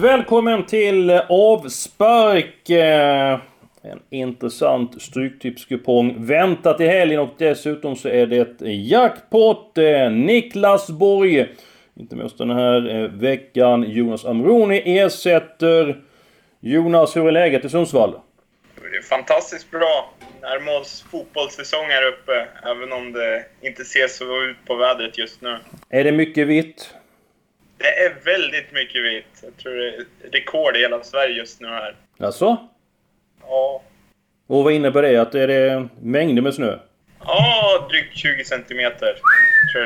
Välkommen till avspark! Eh, en intressant Stryktipskupong väntat i helgen och dessutom så är det jackpot! Eh, Niklas Borg, inte minst den här eh, veckan. Jonas Amroni ersätter. Jonas, hur är läget i Sundsvall? Det är fantastiskt bra. Närmar oss fotbollssäsong här uppe, även om det inte ser så ut på vädret just nu. Är det mycket vitt? Det är väldigt mycket vitt. Jag tror det är rekord i hela Sverige just nu här. Alltså? Ja. Och vad innebär det? Att är det mängder med snö? Ja, drygt 20 centimeter. Tror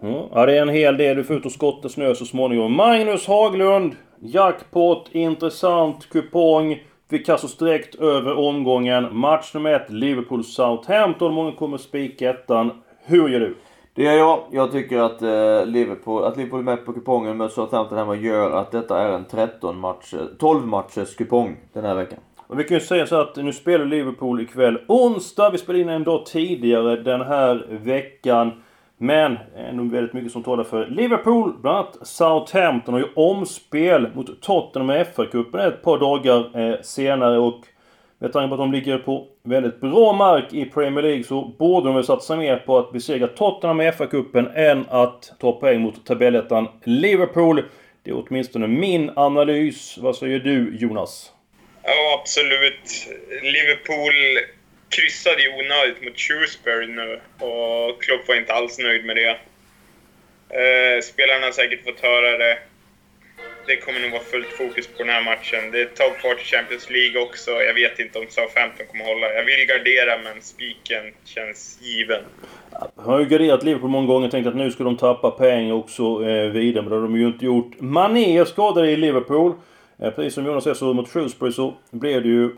jag. Ja, det är en hel del. Du får ut och skotta snö så småningom. Magnus Haglund! Jackpot, intressant kupong. Vi kastar direkt över omgången. Match nummer ett, Liverpool-Southampton. Många kommer spika ettan. Hur gör du? Det gör jag. Jag tycker att, eh, Liverpool, att Liverpool är med på kupongen med Southampton hemma gör att detta är en 13 match, eh, 12 matchers kupong den här veckan. Och vi kan ju säga så att nu spelar Liverpool ikväll onsdag. Vi spelar in en dag tidigare den här veckan. Men det är nog väldigt mycket som talar för Liverpool. Bland annat Southampton har ju omspel mot Tottenham i FA-cupen ett par dagar eh, senare. Och med tanke på att de ligger på väldigt bra mark i Premier League så borde de väl satsa mer på att besegra Tottenham i FA-cupen än att ta poäng mot tabellettan Liverpool. Det är åtminstone min analys. Vad säger du Jonas? Ja, absolut. Liverpool kryssade ju onödigt mot Shrewsbury nu och Klopp var inte alls nöjd med det. Eh, spelarna har säkert fått höra det. Det kommer nog vara fullt fokus på den här matchen. Det är top 40 Champions League också. Jag vet inte om Southampton kommer hålla. Jag vill gardera, men spiken känns given. Jag har ju garderat Liverpool många gånger och tänkt att nu ska de tappa pengar också eh, vidare. Men det har de ju inte gjort. Mané är skadad i Liverpool. Eh, precis som Jonas säger så mot Shrewsbury så blev det ju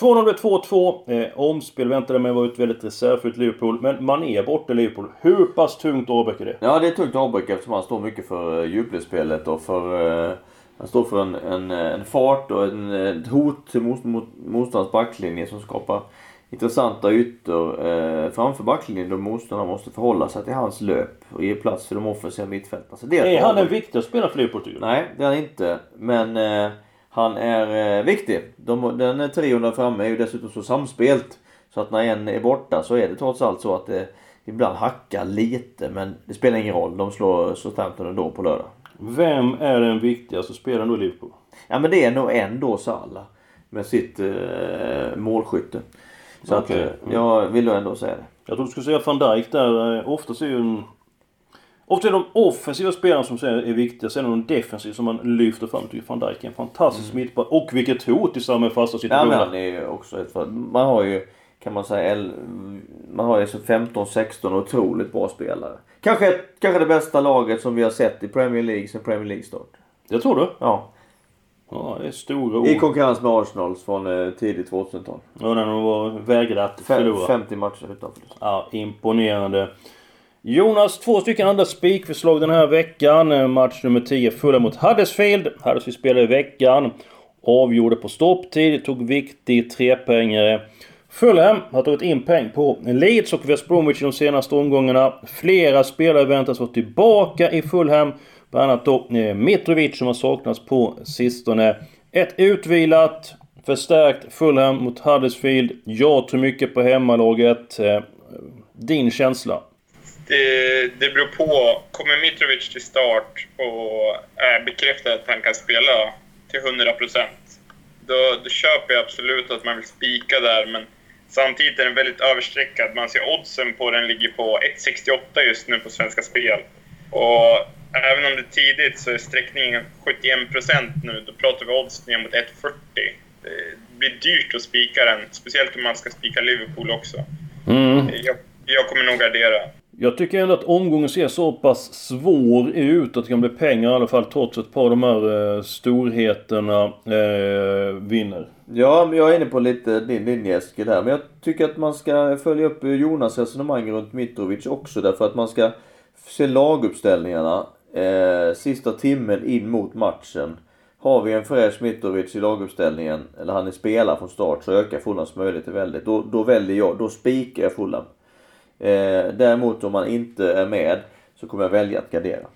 2-0 blev 2-2. Eh, omspel väntade mig var ett väldigt reservfullt Liverpool. Men Mané är borta i Liverpool. Hur pass tungt avbräck är det? Ja, det är tungt avbräck eftersom han står mycket för djupledsspelet och för... Uh, han står för en, en, en fart och en, ett hot till mot, mot, motståndarens backlinje som skapar intressanta ytor eh, framför backlinjen då motståndarna måste förhålla sig till hans löp och ge plats för de offensiva mittfältarna. Är ett han den viktigaste spelaren för Liverpool tycker du? Nej, det är han inte. Men eh, han är eh, viktig. De, den trion där framme är ju dessutom så samspelt. Så att när en är borta så är det trots allt så att det ibland hackar lite. Men det spelar ingen roll. De slår Southampton ändå på lördag. Vem är den viktigaste spelaren då i Liverpool? Ja men det är nog ändå Salah. Med sitt eh, målskytte. Så Okej. att eh, jag vill ändå säga det. Jag tror du skulle säga van Dijk där. Eh, Oftast är ju en... Ofta är de offensiva spelarna som säger är viktiga. Sen är de defensiva som man lyfter fram. Jag tycker van Dijk är en fantastisk mittback. Och vilket hot i samma fasta Mm. Ja men situationer. han är ju också ett Man har ju kan man säga el- man har ju så 15-16 otroligt bra spelare. Kanske, kanske det bästa laget som vi har sett i Premier League sen Premier League start. Det tror du? Ja. Ja, det är stora ord. I konkurrens med Arsenals från eh, tidigt 2000-tal. Ja, när de var vägrade att förlora. 50 matcher utan förlust. Ja, imponerande. Jonas, två stycken andra spikförslag den här veckan. Eh, match nummer 10, Fulham mot Huddersfield. Huddersfield spelade i veckan. Avgjorde på stopptid, tog viktig trepoängare. Fulham har tagit in peng på Leeds och West Bromwich i de senaste omgångarna. Flera spelare väntas vara tillbaka i Fulham. Bland annat då eh, Mitrovic som har saknats på sistone. Ett utvilat, förstärkt Fulham mot Huddersfield. Jag tror mycket på hemmalaget. Eh, din känsla? Det, det beror på. Kommer Mitrovic till start och är bekräftad att han kan spela till 100% då, då köper jag absolut att man vill spika där, men samtidigt är den väldigt överstreckad. Man ser oddsen på den ligger på 1,68 just nu på Svenska Spel. Och även om det är tidigt så är sträckningen 71% nu. Då pratar vi odds ner mot 1,40. Det blir dyrt att spika den, speciellt om man ska spika Liverpool också. Mm. Jag, jag kommer nog gardera. Jag tycker ändå att omgången ser så pass svår ut att det kan bli pengar i alla fall trots att ett par av de här eh, storheterna eh, vinner. Ja, men jag är inne på lite din linje Eskil här. Men jag tycker att man ska följa upp Jonas resonemang runt Mitrovic också. Därför att man ska se laguppställningarna eh, sista timmen in mot matchen. Har vi en fräsch Mitrovic i laguppställningen, eller han är spelare från start, så ökar Fulhams möjligheter väldigt. Då, då väljer jag, då spikar jag Fulham. Eh, däremot om man inte är med så kommer jag välja att gardera.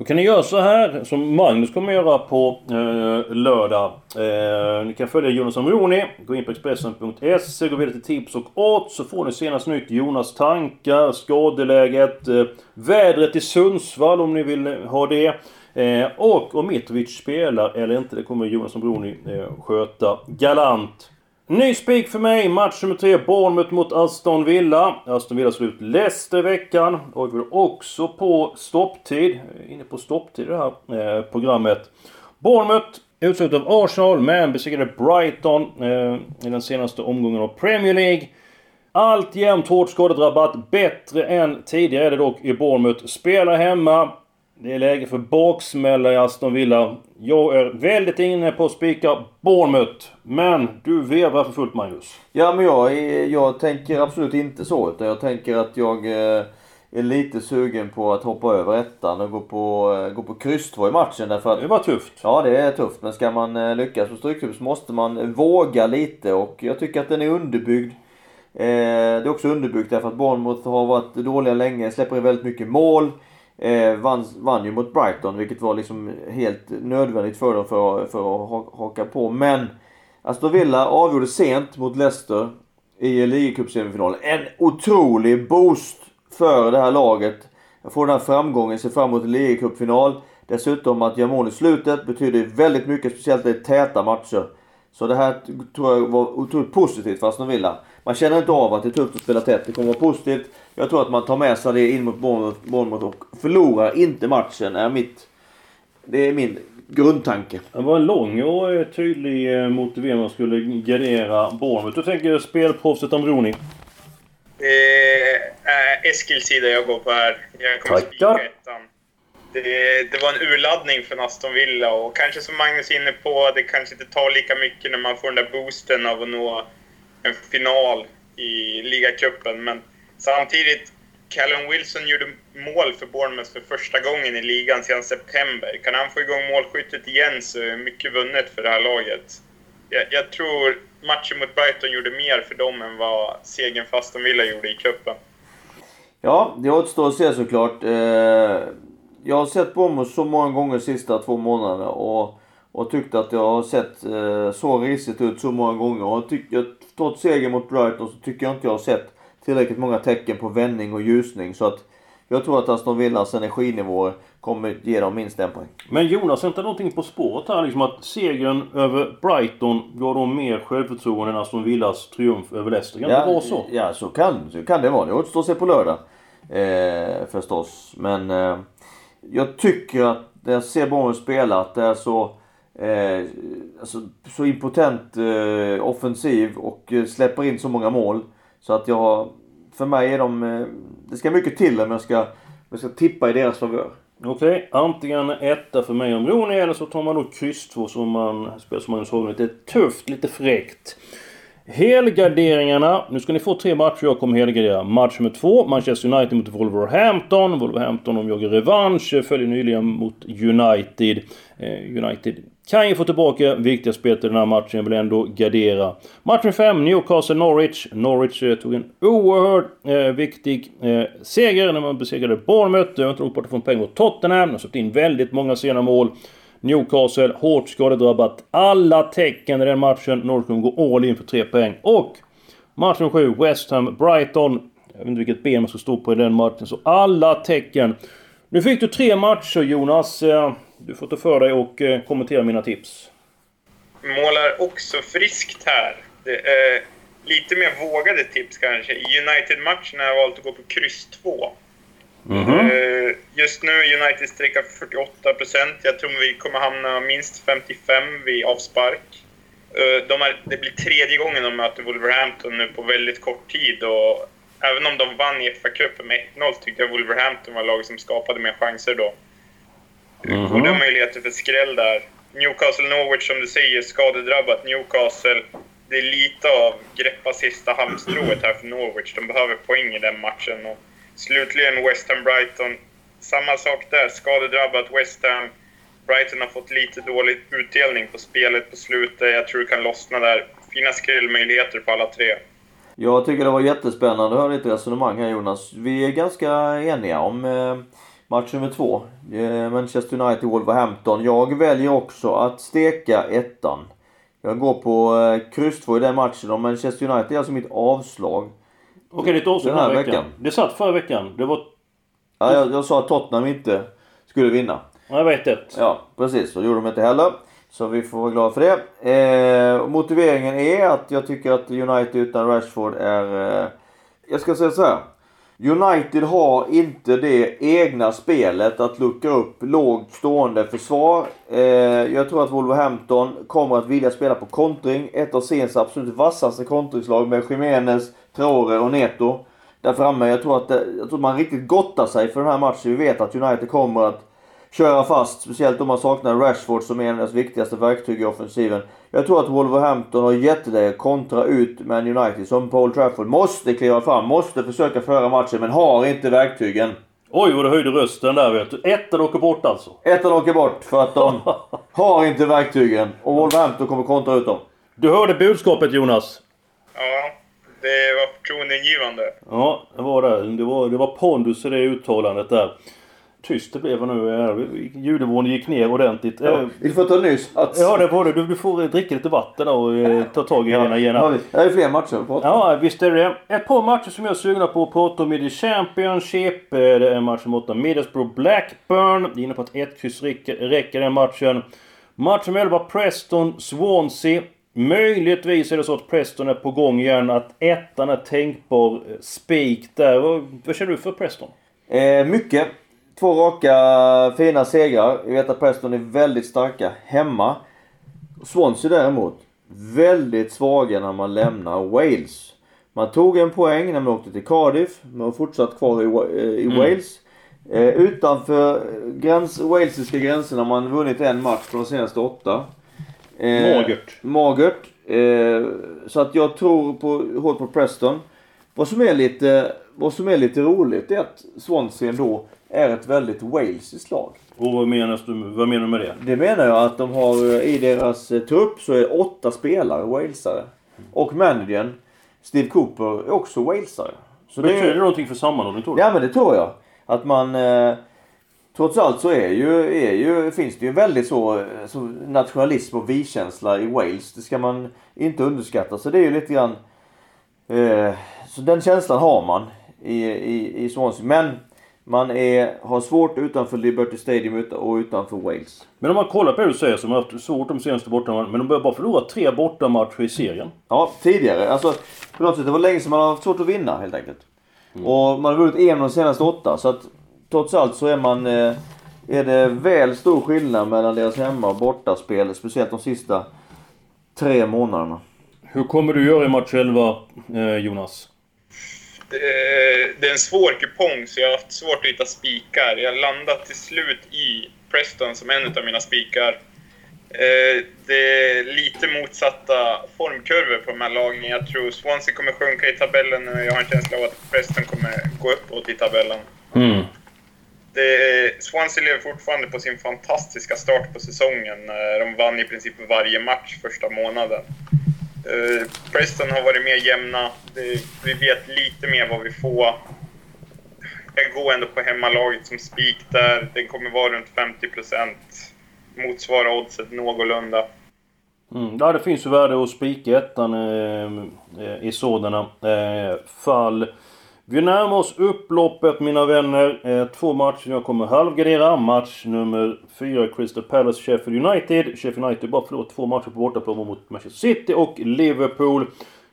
Då kan ni göra så här som Magnus kommer göra på eh, lördag. Eh, ni kan följa Jonas Amroni. Gå in på Expressen.se, gå vidare till tips och odds så får ni senast nytt Jonas tankar, skadeläget, eh, vädret i Sundsvall om ni vill eh, ha det. Eh, och om Mitrovic spelar eller inte, det kommer Jonas Amroni eh, sköta galant. Ny spik för mig, match nummer 3, Bournemouth mot Aston Villa. Aston Villa slår ut Leicester i veckan. Och vi är också på stopptid. Inne på stopptid i det här eh, programmet. Bournemouth utslutet av Arsenal, men besegrade Brighton eh, i den senaste omgången av Premier League. Alltjämt hårt skadedrabbat. Bättre än tidigare är det dock i Bournemouth. Spelar hemma. Det är läge för baksmälla i Aston Villa. Jag är väldigt inne på att spika Bournemouth. Men du vevar för fullt Magnus. Ja men jag, jag tänker absolut inte så. Utan jag tänker att jag eh, är lite sugen på att hoppa över ettan och gå på, eh, gå på kryss 2 i matchen. Därför att, Det var tufft. Ja det är tufft. Men ska man eh, lyckas på så måste man våga lite. Och jag tycker att den är underbyggd. Det är också underbyggt därför att Bournemouth har varit dåliga länge, släpper in väldigt mycket mål. Eh, vann, vann ju mot Brighton vilket var liksom helt nödvändigt för dem för, för att haka på. Men Aston Villa avgjorde sent mot Leicester i ligacupsemifinalen. En otrolig boost för det här laget. Jag får den här framgången, ser fram emot en ligacupfinal. Dessutom att göra mål i slutet betyder väldigt mycket, speciellt i täta matcher. Så det här tror jag var otroligt positivt för Aston Villa. Man känner inte av att det är tufft att spela tätt. Det kommer vara positivt. Jag tror att man tar med sig det in mot Bournemouth och förlorar inte matchen. Är mitt, det är min grundtanke. Det var en lång och eh, tydlig eh, motivering man skulle gardera Bournemouth. Du tänker spelproffset Amroni? Det är Eskils sida jag går på här. Jag kommer Tackar. spika ettan. Det, det var en urladdning för Aston Villa och kanske som Magnus är inne på, det kanske inte tar lika mycket när man får den där boosten av att nå en final i ligacupen. Men samtidigt, Callum Wilson gjorde mål för Bournemouth för första gången i ligan sedan september. Kan han få igång målskyttet igen så är mycket vunnet för det här laget. Jag, jag tror matchen mot Brighton gjorde mer för dem än vad segern för Aston Villa gjorde i cupen. Ja, det återstår att se såklart. Eh, jag har sett Bournemouth så många gånger de sista två månaderna och, och tyckt att jag har sett eh, så risigt ut så många gånger. Och tyck, jag, trots segern mot Brighton så tycker jag inte jag har sett tillräckligt många tecken på vändning och ljusning. Så att jag tror att Aston Villas energinivåer kommer ge dem minst en poäng. Men Jonas, är inte någonting på spåret här liksom att segern över Brighton gav dem mer självförtroende än Aston Villas triumf över Leicester? Kan det vara så? Ja, så kan, så kan det vara. Det återstår att se på lördag. Eh, förstås. Men eh, jag tycker att när jag ser Bournemouth spela att det är så eh, alltså, så impotent eh, offensiv och eh, släpper in så många mål. Så att jag... För mig är de... Eh, det ska mycket till om jag ska, om jag ska tippa i deras favör. Okej, antingen etta för mig om Rooney eller så tar man då kryss 2 som man spelar som Magnus Hagen. Lite tufft, lite fräckt. Helgarderingarna. Nu ska ni få tre matcher jag kommer helgardera. Match nummer två, Manchester United mot Wolverhampton. Wolverhampton de jagar revansch, följer nyligen mot United. Eh, United kan ju få tillbaka viktiga spel till den här matchen, jag vill ändå gardera. Match nummer fem, Newcastle-Norwich. Norwich eh, tog en oerhört eh, viktig eh, seger när man besegrade Bournemouth. Jag har inte långt bort från poäng mot Tottenham. De har in väldigt många sena mål. Newcastle, hårt skadedrabbat. Alla tecken i den matchen. Norrköping går all in för tre poäng. Och Matchen 7, West Ham, Brighton. Jag vet inte vilket ben man ska stå på i den matchen. Så alla tecken. Nu fick du tre matcher Jonas. Eh, du får ta för dig och eh, kommentera mina tips. Målar också friskt här. Det är lite mer vågade tips kanske. I United-matchen har jag valt att gå på kryss 2. Eh, Just nu är United sträcka för 48 Jag tror vi kommer hamna minst 55 vid avspark. Eh, De har, det blir tredje gången de möter Wolverhampton nu på väldigt kort tid. Och även om de vann i FA-cupen med 1-0 tyckte jag Wolverhampton var laget som skapade mer chanser då. Goda möjligheter för skräll där. Newcastle-Norwich som du säger, skadedrabbat. Newcastle, det är lite av greppa sista halmstrået här för Norwich. De behöver poäng i den matchen. Och slutligen West Ham-Brighton. Samma sak där, skadedrabbat West Ham. Brighton har fått lite dålig utdelning på spelet på slutet. Jag tror det kan lossna där. Fina skrällmöjligheter på alla tre. Jag tycker det var jättespännande att höra ditt resonemang här Jonas. Vi är ganska eniga om eh, Match nummer två. Eh, Manchester United Wolverhampton. Jag väljer också att steka ettan. Jag går på eh, kryss 2 i den matchen och Manchester United är alltså mitt avslag. Okej, ditt avslag den här veckan. veckan. Det satt förra veckan. Det var... Ja, jag, jag sa att Tottenham inte skulle vinna. Jag vet det. Ja, precis. Och gjorde de inte heller. Så vi får vara glada för det. Eh, motiveringen är att jag tycker att United utan Rashford är... Eh, jag ska säga så här. United har inte det egna spelet att luckra upp lågt stående försvar. Eh, jag tror att Wolverhampton kommer att vilja spela på kontring. Ett av seriens absolut vassaste kontringslag med Jiménez, Traore och Neto där framme. Jag tror att, det, jag tror att man riktigt gottar sig för den här matchen. Vi vet att United kommer att köra fast. Speciellt om man saknar Rashford som är en av deras viktigaste verktyg i offensiven. Jag tror att Wolverhampton har jätteläge kontra ut Man United som Paul Trafford måste kliva fram, måste försöka föra matchen men har inte verktygen. Oj vad du höjde rösten där vet du. Ettan åker bort alltså? Ettan åker bort för att de har inte verktygen och Wolverhampton kommer kontra ut dem. Du hörde budskapet Jonas? Ja, det var förtroendeingivande. Ja, det var det. Det var, det var pondus i det uttalandet där tyst det blev nu. Ljudnivån gick ner ordentligt. Ja, vi får ta en ny sats. Ja, det det. Du, du får dricka lite vatten och eh, ta tag i henne igen. Det är fler matcher att prata Ja, visst är det. Ett par matcher som jag är sugna på att prata om i The Championship. Eh, det är matchen mot Middlesbrough Blackburn. Inne på att ett kryss räcker den matchen. Match nummer 11 Preston Swansea. Möjligtvis är det så att Preston är på gång igen. Att ettan är tänkbar eh, spik där. Vad, vad känner du för Preston? Eh, mycket. Två raka fina segrar. Vi vet att Preston är väldigt starka hemma. Swansea däremot, väldigt svaga när man lämnar Wales. Man tog en poäng när man åkte till Cardiff, men har fortsatt kvar i, eh, i mm. Wales. Eh, utanför gräns, walesiska gränserna har man vunnit en match på de senaste åtta. Eh, magert. Magert. Eh, så att jag tror på, hårt på Preston. Vad som är lite, vad som är lite roligt är att Swansea ändå är ett väldigt walesiskt lag. Och vad menar, du, vad menar du med det? Det menar jag att de har i deras eh, trupp så är åtta spelare walesare. Och managern Steve Cooper är också walesare. Så Betyder det, det någonting för sammanhållning tror du? Ja men det tror jag. Att man... Eh, trots allt så är ju, är ju, finns det ju väldigt så, så nationalism och vi-känsla i Wales. Det ska man inte underskatta. Så det är ju lite grann... Eh, så den känslan har man i, i, i Swansea. Men man är, har svårt utanför Liberty Stadium och utanför Wales. Men om man kollar på det du säger så har haft svårt de senaste bortamatcherna. Men de börjar bara förlora tre bortamatcher i serien. Ja, tidigare. Alltså, på något sätt, det var länge sedan man har haft svårt att vinna helt enkelt. Mm. Och man har vunnit en av de senaste åtta. Så att trots allt så är man... Eh, är det väl stor skillnad mellan deras hemma och bortaspel. Speciellt de sista tre månaderna. Hur kommer du göra i match 11, eh, Jonas? Det är en svår kupong så jag har haft svårt att hitta spikar. Jag landade till slut i Preston som en av mina spikar. Eh, det är lite motsatta formkurvor på de här lagen. Jag tror Swansea kommer sjunka i tabellen och jag har en känsla av att Preston kommer gå uppåt i tabellen. Mm. Det, Swansea lever fortfarande på sin fantastiska start på säsongen. De vann i princip varje match första månaden. Uh, Preston har varit mer jämna. Det, vi vet lite mer vad vi får. Jag går ändå på hemmalaget som spik där. Den kommer vara runt 50% Motsvara oddset någorlunda. Mm, ja, det finns ju värde att spika ettan eh, eh, i sådana eh, fall. Vi närmar oss upploppet mina vänner. Eh, två matcher jag kommer halvgardera. Match nummer fyra Crystal Palace Sheffield United. Sheffield United bara förlorat två matcher på bortaplan mot Manchester City och Liverpool.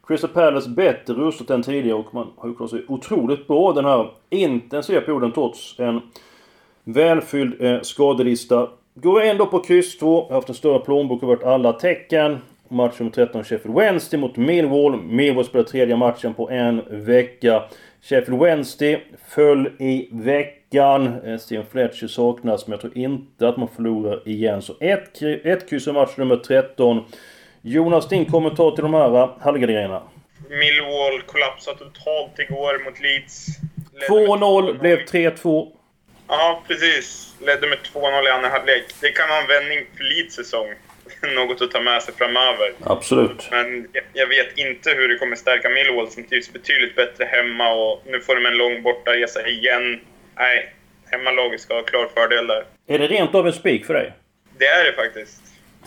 Crystal Palace bättre rustat än tidigare och man har ju klarat sig otroligt bra den här intensiva perioden trots en välfylld eh, skadelista. Går ändå på kryss 2. Har haft en större plånbok och varit alla tecken. Match nummer 13 Sheffield Wednesday mot Millwall. Millwall spelar tredje matchen på en vecka. Sheffield Wednesday föll i veckan. Eh, Steven Fletcher saknas, men jag tror inte att man förlorar igen. Så ett, ett kryss i match nummer 13. Jonas, din kommentar till de här eh, halvgarderingarna? Millwall kollapsade totalt igår mot Leeds. 2-0, blev 3-2. Ja, precis. Ledde med 2-0 i andra halvlek. Det kan vara en vändning för Leeds säsong. något att ta med sig framöver. Absolut. Men jag vet inte hur det kommer stärka Millwall som trivs betydligt bättre hemma och nu får de en lång bortaresa igen. Nej, hemmalaget ska ha klar fördel där. Är det rent av en spik för dig? Det är det faktiskt.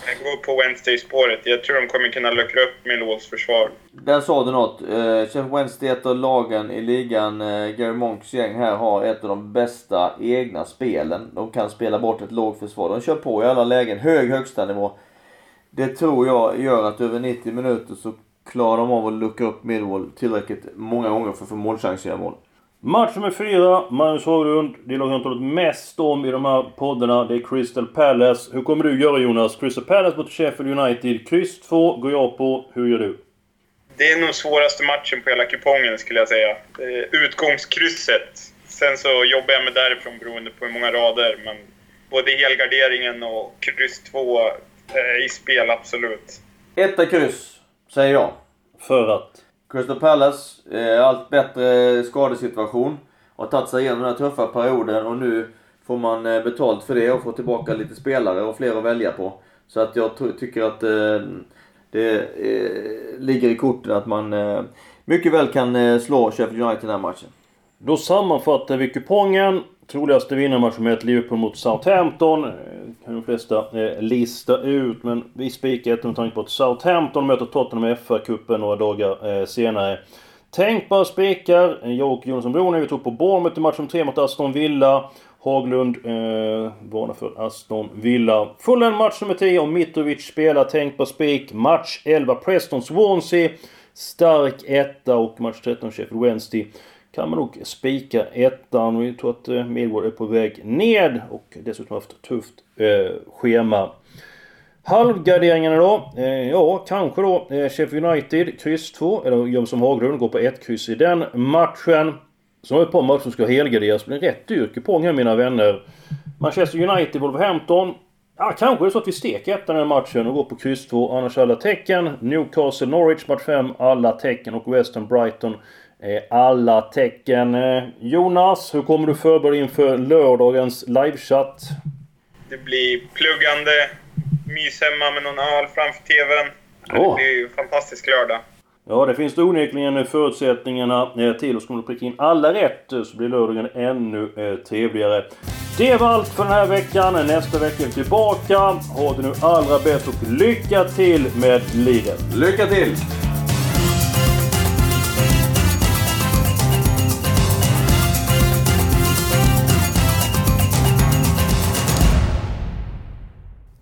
Jag går på Wednesday-spåret. Jag tror de kommer kunna luckra upp Millwalls försvar. Där sa du något. Eh, Sheffield Wednesday är ett av lagen i ligan. Eh, Gary Monks gäng här har ett av de bästa egna spelen. De kan spela bort ett lågt försvar. De kör på i alla lägen. Hög högsta nivå. Det tror jag gör att över 90 minuter så klarar de av att luckra upp Millwall tillräckligt många gånger för att få målchanser i mål. Match nummer fyra, Magnus Haglund. Det lag jag talat mest om i de här poddarna, det är Crystal Palace. Hur kommer du göra Jonas? Crystal Palace mot Sheffield United. Kryss 2 går jag på. Hur gör du? Det är nog svåraste matchen på hela kupongen skulle jag säga. Utgångskrysset. Sen så jobbar jag med därifrån beroende på hur många rader, men både helgarderingen och kryss 2 är i spel, absolut. Etta kryss, säger jag. För att? Crystal Palace, eh, allt bättre skadesituation. Har tagit sig igenom den här tuffa perioden och nu får man eh, betalt för det och får tillbaka lite spelare och fler att välja på. Så att jag tycker att eh, det eh, ligger i korten att man eh, mycket väl kan eh, slå Sheffield United i den här matchen. Då sammanfattar vi kupongen. Troligaste vinnarmatchen med ett Liverpool mot Southampton. Eh, kan de flesta eh, lista ut. Men vi spikar ett med tanke på att Southampton möter Tottenham i FA-cupen några dagar eh, senare. Tänkbara spikar. Eh, jag och Jonsson Broner, vi tog på Bournemouth i matchen 3 mot Aston Villa. Haglund eh, varnar för Aston Villa. Fullen match nummer 10 och Mitrovic spelar tänkbar spik. Match 11 Preston Swansea. Stark etta och match 13 Sheffield Wednesday kan man nog spika ettan. Vi tror att eh, Midward Millwall är på väg ned och dessutom haft ett tufft eh, schema. Halvgarderingarna då? Eh, ja, kanske då eh, Sheffield United, kryss 2. Eller gör som Haglund, går på ett kryss i den matchen. Så har vi ett par matcher som ska helgarderas. Det är rätt dyr kupong här mina vänner. Manchester United, Wolverhampton. Ja, kanske är det så att vi steker ettan i den matchen och går på kryss 2. Annars alla tecken. Newcastle, Norwich, match 5. Alla tecken. Och Western Brighton alla tecken. Eh, Jonas, hur kommer du förbereda inför lördagens livechatt? Det blir pluggande, mys hemma med någon öl framför TVn. Oh. Det blir ju en fantastisk lördag. Ja, det finns det onekligen förutsättningarna eh, till. Och ska man pricka in alla rätt eh, så blir lördagen ännu trevligare. Det var allt för den här veckan. Nästa vecka är vi tillbaka. Ha det nu allra bäst och lycka till med livet. Lycka till!